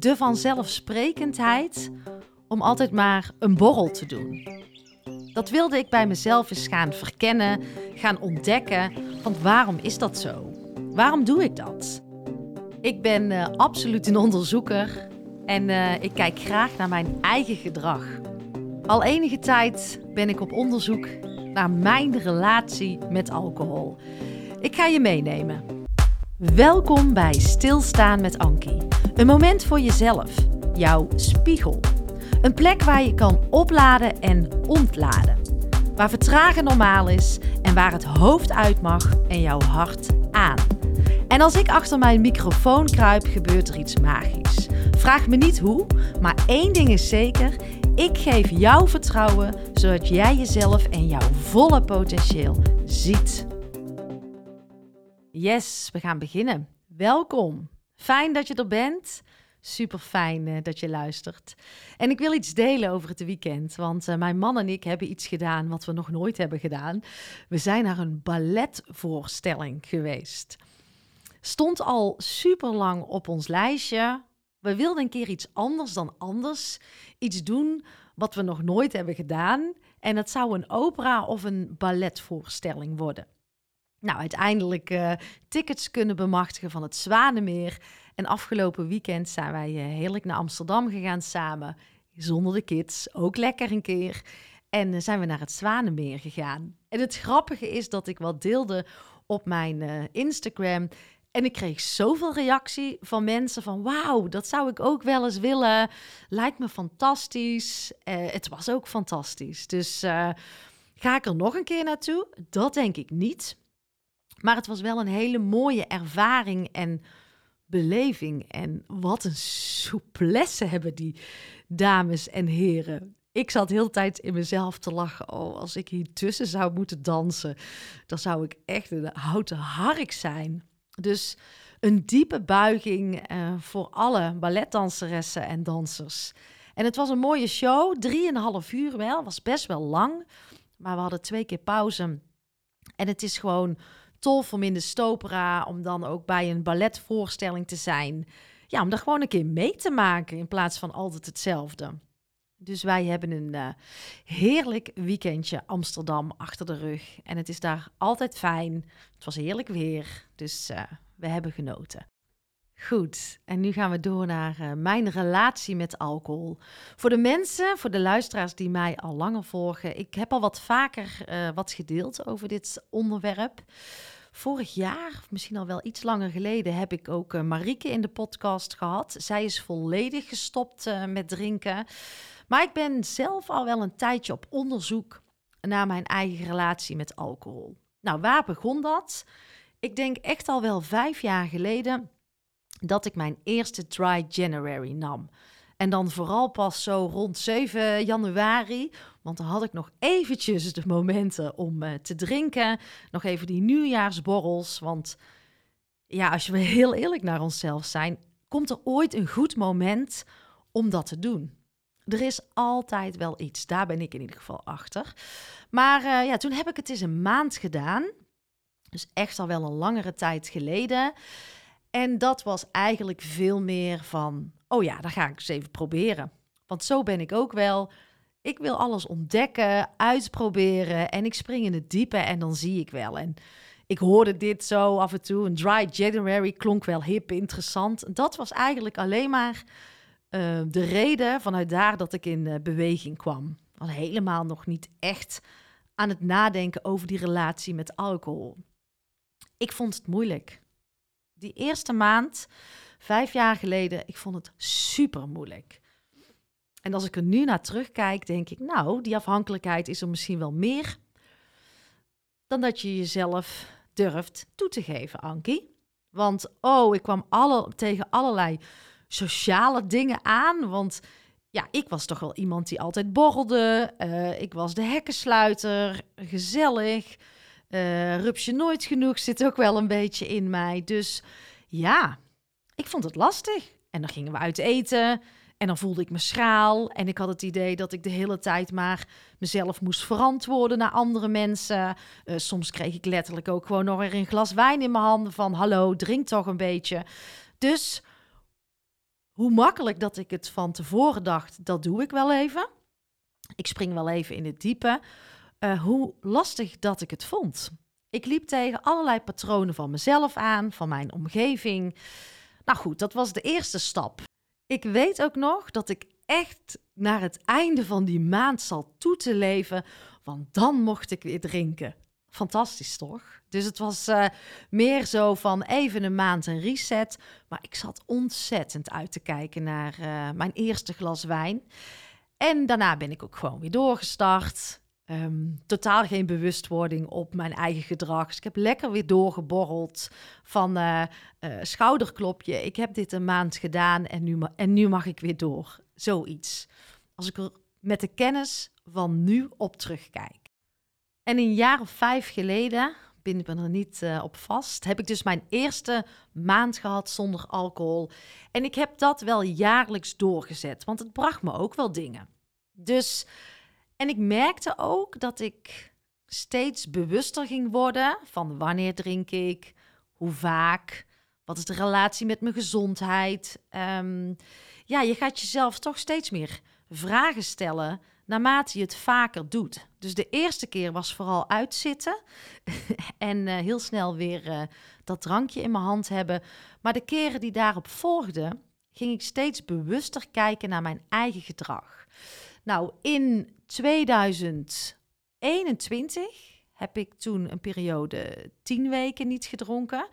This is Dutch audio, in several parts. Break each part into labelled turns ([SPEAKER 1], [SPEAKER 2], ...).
[SPEAKER 1] de vanzelfsprekendheid om altijd maar een borrel te doen. Dat wilde ik bij mezelf eens gaan verkennen, gaan ontdekken. Want waarom is dat zo? Waarom doe ik dat? Ik ben uh, absoluut een onderzoeker en uh, ik kijk graag naar mijn eigen gedrag. Al enige tijd ben ik op onderzoek naar mijn relatie met alcohol. Ik ga je meenemen. Welkom bij Stilstaan met Ankie. Een moment voor jezelf, jouw spiegel. Een plek waar je kan opladen en ontladen. Waar vertragen normaal is en waar het hoofd uit mag en jouw hart aan. En als ik achter mijn microfoon kruip, gebeurt er iets magisch. Vraag me niet hoe, maar één ding is zeker: ik geef jou vertrouwen zodat jij jezelf en jouw volle potentieel ziet. Yes, we gaan beginnen. Welkom. Fijn dat je er bent. Super fijn uh, dat je luistert. En ik wil iets delen over het weekend. Want uh, mijn man en ik hebben iets gedaan wat we nog nooit hebben gedaan. We zijn naar een balletvoorstelling geweest. Stond al super lang op ons lijstje. We wilden een keer iets anders dan anders. Iets doen wat we nog nooit hebben gedaan. En het zou een opera of een balletvoorstelling worden. Nou, uiteindelijk uh, tickets kunnen bemachtigen van het Zwanemeer. En afgelopen weekend zijn wij uh, heerlijk naar Amsterdam gegaan samen. Zonder de kids, ook lekker een keer. En uh, zijn we naar het Zwanemeer gegaan. En het grappige is dat ik wat deelde op mijn Instagram. En ik kreeg zoveel reactie van mensen van wauw, dat zou ik ook wel eens willen. Lijkt me fantastisch. het was ook fantastisch. Dus ga ik er nog een keer naartoe? Dat denk ik niet. Maar het was wel een hele mooie ervaring en beleving. En wat een souplesse hebben die dames en heren. Ik zat heel de tijd in mezelf te lachen. Oh, als ik hier tussen zou moeten dansen, dan zou ik echt een houten hark zijn. Dus een diepe buiging uh, voor alle balletdanseressen en dansers. En het was een mooie show, drieënhalf uur wel, was best wel lang. Maar we hadden twee keer pauze. En het is gewoon tof om in de stopera, om dan ook bij een balletvoorstelling te zijn. Ja, om daar gewoon een keer mee te maken in plaats van altijd hetzelfde. Dus wij hebben een uh, heerlijk weekendje Amsterdam achter de rug. En het is daar altijd fijn. Het was heerlijk weer, dus uh, we hebben genoten. Goed, en nu gaan we door naar uh, mijn relatie met alcohol. Voor de mensen, voor de luisteraars die mij al langer volgen, ik heb al wat vaker uh, wat gedeeld over dit onderwerp. Vorig jaar, misschien al wel iets langer geleden, heb ik ook uh, Marieke in de podcast gehad. Zij is volledig gestopt met drinken. Maar ik ben zelf al wel een tijdje op onderzoek naar mijn eigen relatie met alcohol. Nou, waar begon dat? Ik denk echt al wel vijf jaar geleden dat ik mijn eerste Dry January nam. En dan vooral pas zo rond 7 januari. Want dan had ik nog eventjes de momenten om uh, te drinken. Nog even die nieuwjaarsborrels. Want ja, als we heel eerlijk naar onszelf zijn, komt er ooit een goed moment om dat te doen. Er is altijd wel iets. Daar ben ik in ieder geval achter. Maar uh, ja, toen heb ik het eens een maand gedaan. Dus echt al wel een langere tijd geleden. En dat was eigenlijk veel meer van, oh ja, dan ga ik eens even proberen. Want zo ben ik ook wel. Ik wil alles ontdekken, uitproberen en ik spring in het diepe en dan zie ik wel. En ik hoorde dit zo af en toe. Een dry January klonk wel hip, interessant. Dat was eigenlijk alleen maar uh, de reden vanuit daar dat ik in uh, beweging kwam. Al helemaal nog niet echt aan het nadenken over die relatie met alcohol. Ik vond het moeilijk die eerste maand, vijf jaar geleden, ik vond het super moeilijk. En als ik er nu naar terugkijk, denk ik, nou, die afhankelijkheid is er misschien wel meer dan dat je jezelf durft toe te geven, Ankie. Want, oh, ik kwam alle, tegen allerlei sociale dingen aan. Want ja, ik was toch wel iemand die altijd borrelde. Uh, ik was de hekkensluiter, gezellig. Uh, rupsje nooit genoeg zit ook wel een beetje in mij. Dus ja, ik vond het lastig. En dan gingen we uit eten. En dan voelde ik me schraal. En ik had het idee dat ik de hele tijd maar mezelf moest verantwoorden naar andere mensen. Uh, soms kreeg ik letterlijk ook gewoon nog weer een glas wijn in mijn handen van... hallo, drink toch een beetje. Dus hoe makkelijk dat ik het van tevoren dacht, dat doe ik wel even. Ik spring wel even in het diepe. Uh, hoe lastig dat ik het vond. Ik liep tegen allerlei patronen van mezelf aan, van mijn omgeving. Nou goed, dat was de eerste stap. Ik weet ook nog dat ik echt naar het einde van die maand zal toe te leven, want dan mocht ik weer drinken. Fantastisch toch? Dus het was uh, meer zo van even een maand een reset. Maar ik zat ontzettend uit te kijken naar uh, mijn eerste glas wijn. En daarna ben ik ook gewoon weer doorgestart. Um, totaal geen bewustwording op mijn eigen gedrag. Dus ik heb lekker weer doorgeborreld van uh, schouderklopje. Ik heb dit een maand gedaan en nu, en nu mag ik weer door. Zoiets. Als ik er met de kennis van nu op terugkijk. En een jaar of vijf geleden, ben ik er niet uh, op vast, heb ik dus mijn eerste maand gehad zonder alcohol. En ik heb dat wel jaarlijks doorgezet, want het bracht me ook wel dingen. Dus, en ik merkte ook dat ik steeds bewuster ging worden van wanneer drink ik, hoe vaak, wat is de relatie met mijn gezondheid. Um, ja, je gaat jezelf toch steeds meer vragen stellen naarmate je het vaker doet. Dus de eerste keer was vooral uitzitten en uh, heel snel weer uh, dat drankje in mijn hand hebben. Maar de keren die daarop volgden, ging ik steeds bewuster kijken naar mijn eigen gedrag. Nou, in 2021 heb ik toen een periode tien weken niet gedronken.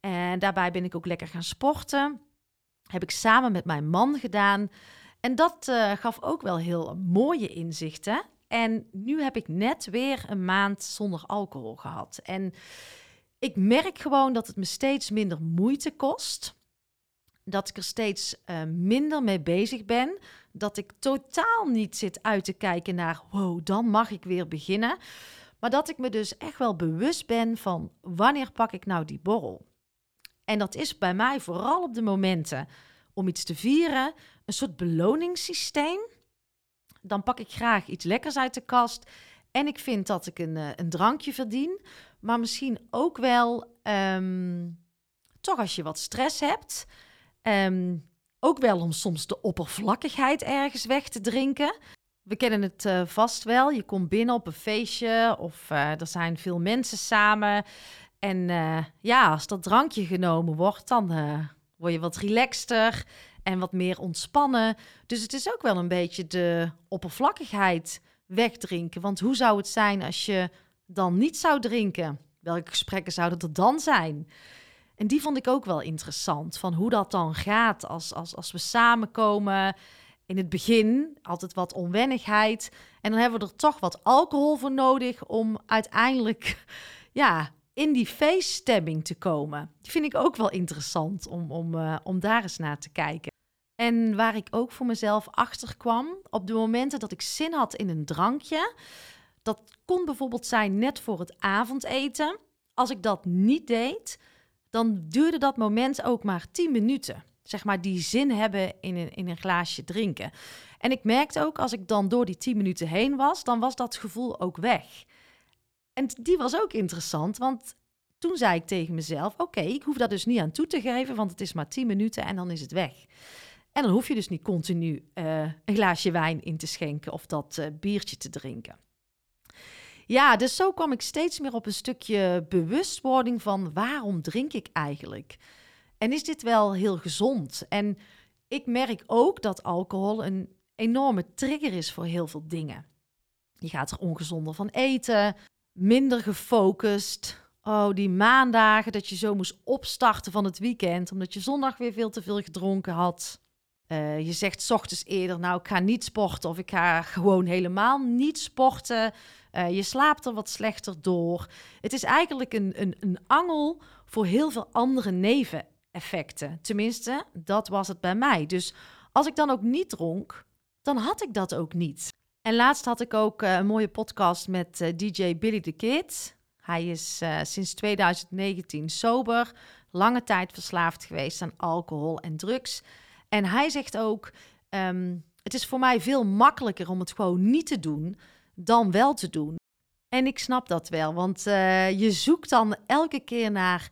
[SPEAKER 1] En daarbij ben ik ook lekker gaan sporten. Heb ik samen met mijn man gedaan. En dat uh, gaf ook wel heel mooie inzichten. En nu heb ik net weer een maand zonder alcohol gehad. En ik merk gewoon dat het me steeds minder moeite kost. Dat ik er steeds uh, minder mee bezig ben. Dat ik totaal niet zit uit te kijken naar, wow, dan mag ik weer beginnen. Maar dat ik me dus echt wel bewust ben van wanneer pak ik nou die borrel. En dat is bij mij vooral op de momenten om iets te vieren, een soort beloningssysteem. Dan pak ik graag iets lekkers uit de kast. En ik vind dat ik een, eh, een drankje verdien. Maar misschien ook wel, um, toch als je wat stress hebt. Um, ook wel om soms de oppervlakkigheid ergens weg te drinken. We kennen het uh, vast wel. Je komt binnen op een feestje of uh, er zijn veel mensen samen. En uh, ja, als dat drankje genomen wordt, dan word je wat relaxter en wat meer ontspannen. Dus het is ook wel een beetje de oppervlakkigheid wegdrinken. Want hoe zou het zijn als je dan niet zou drinken? Welke gesprekken zouden er dan zijn? En die vond ik ook wel interessant, van hoe dat dan gaat als, als, als we samenkomen. In het begin altijd wat onwennigheid. En dan hebben we er toch wat alcohol voor nodig om uiteindelijk ja, in die feeststemming te komen. Die vind ik ook wel interessant om, om, uh, om daar eens naar te kijken. En waar ik ook voor mezelf achter kwam, op de momenten dat ik zin had in een drankje, dat kon bijvoorbeeld zijn net voor het avondeten. Als ik dat niet deed, dan duurde dat moment ook maar 10 minuten. Zeg maar die zin hebben in een, in een glaasje drinken. En ik merkte ook als ik dan door die 10 minuten heen was, dan was dat gevoel ook weg. En die was ook interessant, want toen zei ik tegen mezelf: Oké, ik hoef daar dus niet aan toe te geven, want het is maar 10 minuten en dan is het weg. En dan hoef je dus niet continu uh, een glaasje wijn in te schenken of dat uh, biertje te drinken. Ja, dus zo kwam ik steeds meer op een stukje bewustwording van waarom drink ik eigenlijk? En is dit wel heel gezond? En ik merk ook dat alcohol een enorme trigger is voor heel veel dingen. Je gaat er ongezonder van eten, minder gefocust. Oh, die maandagen dat je zo moest opstarten van het weekend, omdat je zondag weer veel te veel gedronken had. Uh, je zegt s ochtends eerder, nou, ik ga niet sporten of ik ga gewoon helemaal niet sporten. Uh, je slaapt er wat slechter door. Het is eigenlijk een, een, een angel voor heel veel andere neveneffecten. Tenminste, dat was het bij mij. Dus als ik dan ook niet dronk, dan had ik dat ook niet. En laatst had ik ook uh, een mooie podcast met uh, DJ Billy the Kid. Hij is sinds 2019 sober, lange tijd verslaafd geweest aan alcohol en drugs. En hij zegt ook: um, Het is voor mij veel makkelijker om het gewoon niet te doen dan wel te doen. En ik snap dat wel, want je zoekt dan elke keer naar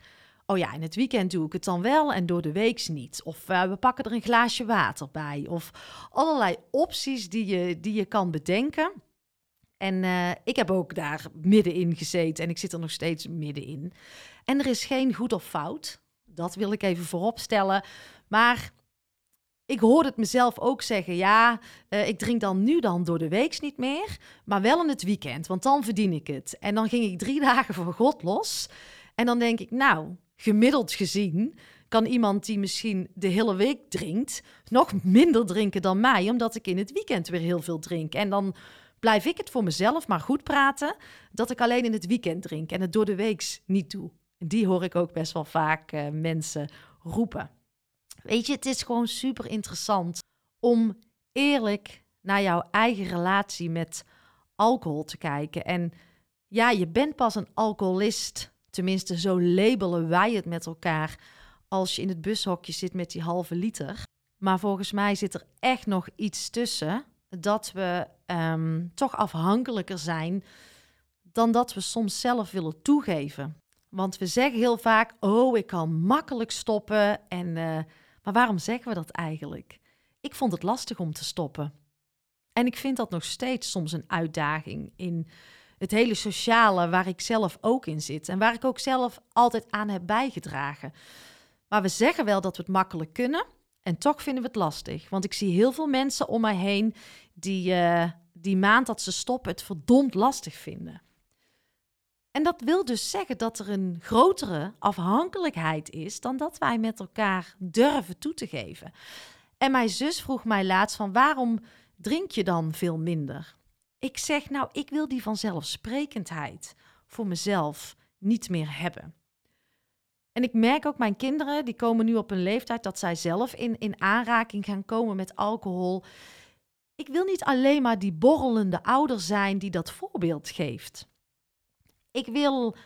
[SPEAKER 1] oh ja, in het weekend doe ik het dan wel en door de week niet. Of uh, we pakken er een glaasje water bij. Of allerlei opties die je, die je kan bedenken. En uh, ik heb ook daar middenin gezeten en ik zit er nog steeds middenin. En er is geen goed of fout. Dat wil ik even vooropstellen. Maar ik hoorde het mezelf ook zeggen. Ja, uh, ik drink dan nu dan door de week niet meer, maar wel in het weekend, want dan verdien ik het. En dan ging ik drie dagen voor God los. En dan denk ik, nou, gemiddeld gezien kan iemand die misschien de hele week drinkt, nog minder drinken dan mij, omdat ik in het weekend weer heel veel drink. En dan blijf ik het voor mezelf maar goed praten dat ik alleen in het weekend drink en het door de week niet doe. Die hoor ik ook best wel vaak uh, mensen roepen. Weet je, het is gewoon super interessant om eerlijk naar jouw eigen relatie met alcohol te kijken. En ja, je bent pas een alcoholist, tenminste zo labelen wij het met elkaar, als je in het bushokje zit met die halve liter. Maar volgens mij zit er echt nog iets tussen dat we um, toch afhankelijker zijn dan dat we soms zelf willen toegeven. Want we zeggen heel vaak: Oh, ik kan makkelijk stoppen. En, uh, maar waarom zeggen we dat eigenlijk? Ik vond het lastig om te stoppen. En ik vind dat nog steeds soms een uitdaging in het hele sociale waar ik zelf ook in zit. En waar ik ook zelf altijd aan heb bijgedragen. Maar we zeggen wel dat we het makkelijk kunnen. En toch vinden we het lastig. Want ik zie heel veel mensen om mij heen die uh, die maand dat ze stoppen het verdomd lastig vinden. En dat wil dus zeggen dat er een grotere afhankelijkheid is dan dat wij met elkaar durven toe te geven. En mijn zus vroeg mij laatst van waarom drink je dan veel minder? Ik zeg nou, ik wil die vanzelfsprekendheid voor mezelf niet meer hebben. En ik merk ook mijn kinderen, die komen nu op een leeftijd dat zij zelf in, in aanraking gaan komen met alcohol. Ik wil niet alleen maar die borrelende ouder zijn die dat voorbeeld geeft. Ik wil,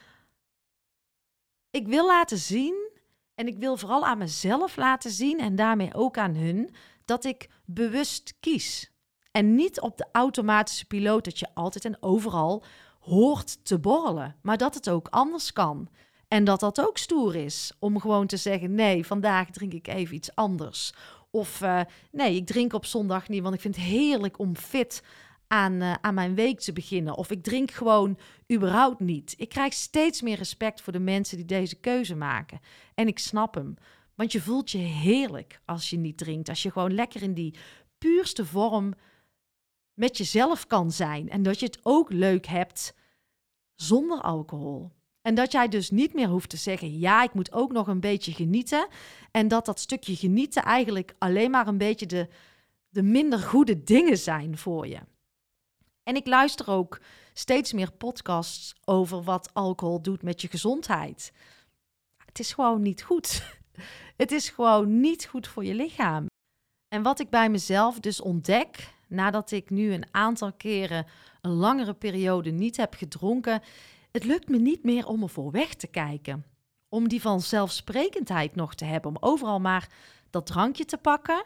[SPEAKER 1] ik wil laten zien en ik wil vooral aan mezelf laten zien en daarmee ook aan hun dat ik bewust kies. En niet op de automatische piloot dat je altijd en overal hoort te borrelen, maar dat het ook anders kan. En dat dat ook stoer is om gewoon te zeggen: nee, vandaag drink ik even iets anders. Of uh, nee, ik drink op zondag niet, want ik vind het heerlijk om fit aan, uh, aan mijn week te beginnen. Of ik drink gewoon überhaupt niet. Ik krijg steeds meer respect voor de mensen die deze keuze maken. En ik snap hem. Want je voelt je heerlijk als je niet drinkt. Als je gewoon lekker in die puurste vorm met jezelf kan zijn. En dat je het ook leuk hebt zonder alcohol. En dat jij dus niet meer hoeft te zeggen: ja, ik moet ook nog een beetje genieten. En dat dat stukje genieten eigenlijk alleen maar een beetje de, de minder goede dingen zijn voor je. En ik luister ook steeds meer podcasts over wat alcohol doet met je gezondheid. Het is gewoon niet goed. Het is gewoon niet goed voor je lichaam. En wat ik bij mezelf dus ontdek, nadat ik nu een aantal keren een langere periode niet heb gedronken, het lukt me niet meer om ervoor weg te kijken. Om die vanzelfsprekendheid nog te hebben. Om overal maar dat drankje te pakken.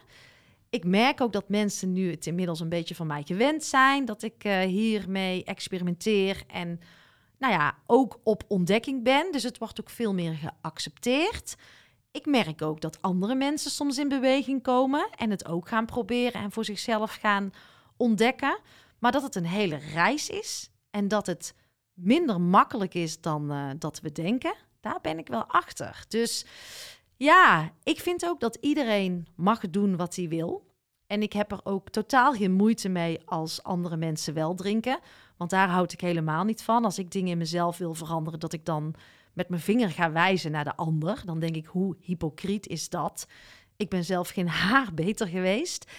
[SPEAKER 1] Ik merk ook dat mensen nu het inmiddels een beetje van mij gewend zijn. Dat ik uh, hiermee experimenteer. En nou ja, ook op ontdekking ben. Dus het wordt ook veel meer geaccepteerd. Ik merk ook dat andere mensen soms in beweging komen en het ook gaan proberen en voor zichzelf gaan ontdekken. Maar dat het een hele reis is en dat het minder makkelijk is dan uh, dat we denken, daar ben ik wel achter. Dus ja, ik vind ook dat iedereen mag doen wat hij wil. En ik heb er ook totaal geen moeite mee als andere mensen wel drinken. Want daar houd ik helemaal niet van. Als ik dingen in mezelf wil veranderen, dat ik dan met mijn vinger ga wijzen naar de ander. Dan denk ik, hoe hypocriet is dat? Ik ben zelf geen haar beter geweest.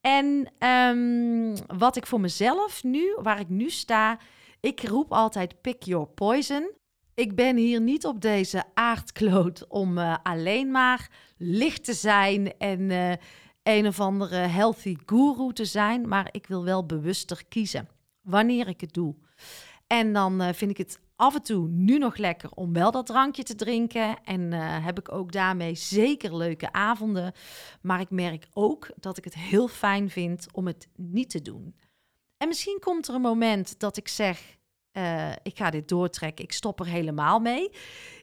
[SPEAKER 1] En um, wat ik voor mezelf nu, waar ik nu sta, ik roep altijd pick your poison. Ik ben hier niet op deze aardkloot om uh, alleen maar licht te zijn en uh, een of andere healthy guru te zijn, maar ik wil wel bewuster kiezen wanneer ik het doe. En dan uh, vind ik het af en toe nu nog lekker om wel dat drankje te drinken. En heb ik ook daarmee zeker leuke avonden. Maar ik merk ook dat ik het heel fijn vind om het niet te doen. En misschien komt er een moment dat ik zeg: eh, ik ga dit doortrekken, ik stop er helemaal mee.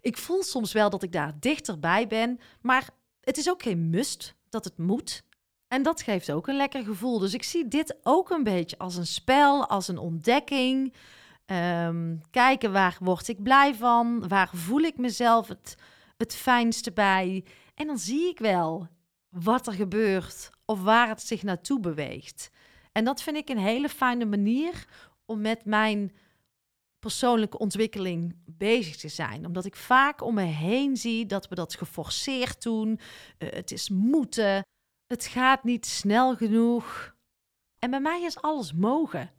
[SPEAKER 1] Ik voel soms wel dat ik daar dichterbij ben, maar het is ook geen must dat het moet. En dat geeft ook een lekker gevoel. Dus ik zie dit ook een beetje als een spel, als een ontdekking. Ehm, kijken waar word ik blij van, waar voel ik mezelf het, het fijnste bij. En dan zie ik wel wat er gebeurt of waar het zich naartoe beweegt. En dat vind ik een hele fijne manier om met mijn persoonlijke ontwikkeling bezig te zijn. Omdat ik vaak om me heen zie dat we dat geforceerd doen. Uh, het is moeten. Het gaat niet snel genoeg. En bij mij is alles mogen.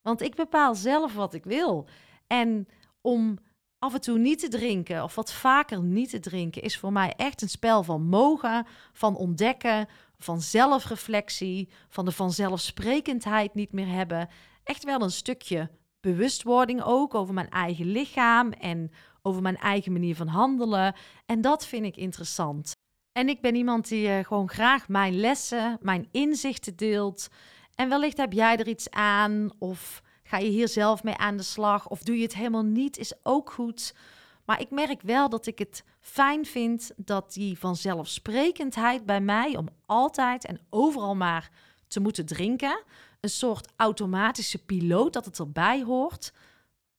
[SPEAKER 1] Want ik bepaal zelf wat ik wil. En om af en toe niet te drinken of wat vaker niet te drinken is voor mij echt een spel van mogen, van ontdekken, van zelfreflectie, van de vanzelfsprekendheid niet meer hebben. Echt wel een stukje bewustwording ook over mijn eigen lichaam en over mijn eigen manier van handelen. En dat vind ik interessant. En ik ben iemand die uh, gewoon graag mijn lessen, mijn inzichten deelt. En wellicht heb jij er iets aan of ga je hier zelf mee aan de slag of doe je het helemaal niet, is ook goed. Maar ik merk wel dat ik het fijn vind dat die vanzelfsprekendheid bij mij om altijd en overal maar te moeten drinken, een soort automatische piloot dat het erbij hoort,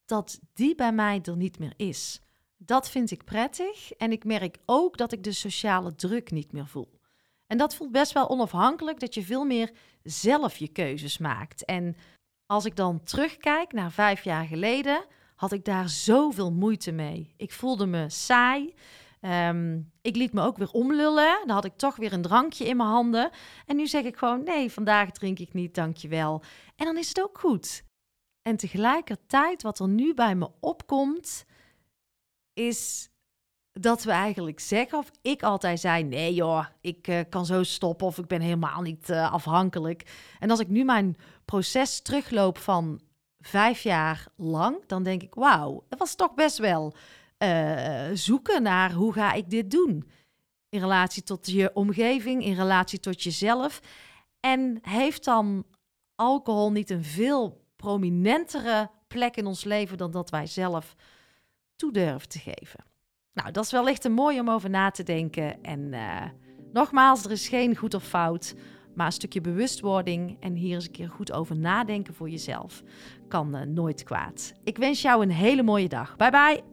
[SPEAKER 1] dat die bij mij er niet meer is. Dat vind ik prettig en ik merk ook dat ik de sociale druk niet meer voel. En dat voelt best wel onafhankelijk, dat je veel meer zelf je keuzes maakt. En als ik dan terugkijk naar vijf jaar geleden, had ik daar zoveel moeite mee. Ik voelde me saai. Ehm, ik liet me ook weer omlullen. Dan had ik toch weer een drankje in mijn handen. En nu zeg ik gewoon: nee, vandaag drink ik niet, dankjewel. En dan is het ook goed. En tegelijkertijd, wat er nu bij me opkomt, is dat we eigenlijk zeggen, of ik altijd zei: nee joh, ik uh, kan zo stoppen of ik ben helemaal niet uh, afhankelijk. En als ik nu mijn proces terugloop van vijf jaar lang, dan denk ik: wauw, het was toch best wel uh, zoeken naar hoe ga ik dit doen. In relatie tot je omgeving, in relatie tot jezelf. En heeft dan alcohol niet een veel prominentere plek in ons leven dan dat wij zelf toe durven te geven? Nou, dat is wellicht een mooi om over na te denken. En uh, nogmaals, er is geen goed of fout, maar een stukje bewustwording en hier eens een keer goed over nadenken voor jezelf kan uh, nooit kwaad. Ik wens jou een hele mooie dag. Bye bye.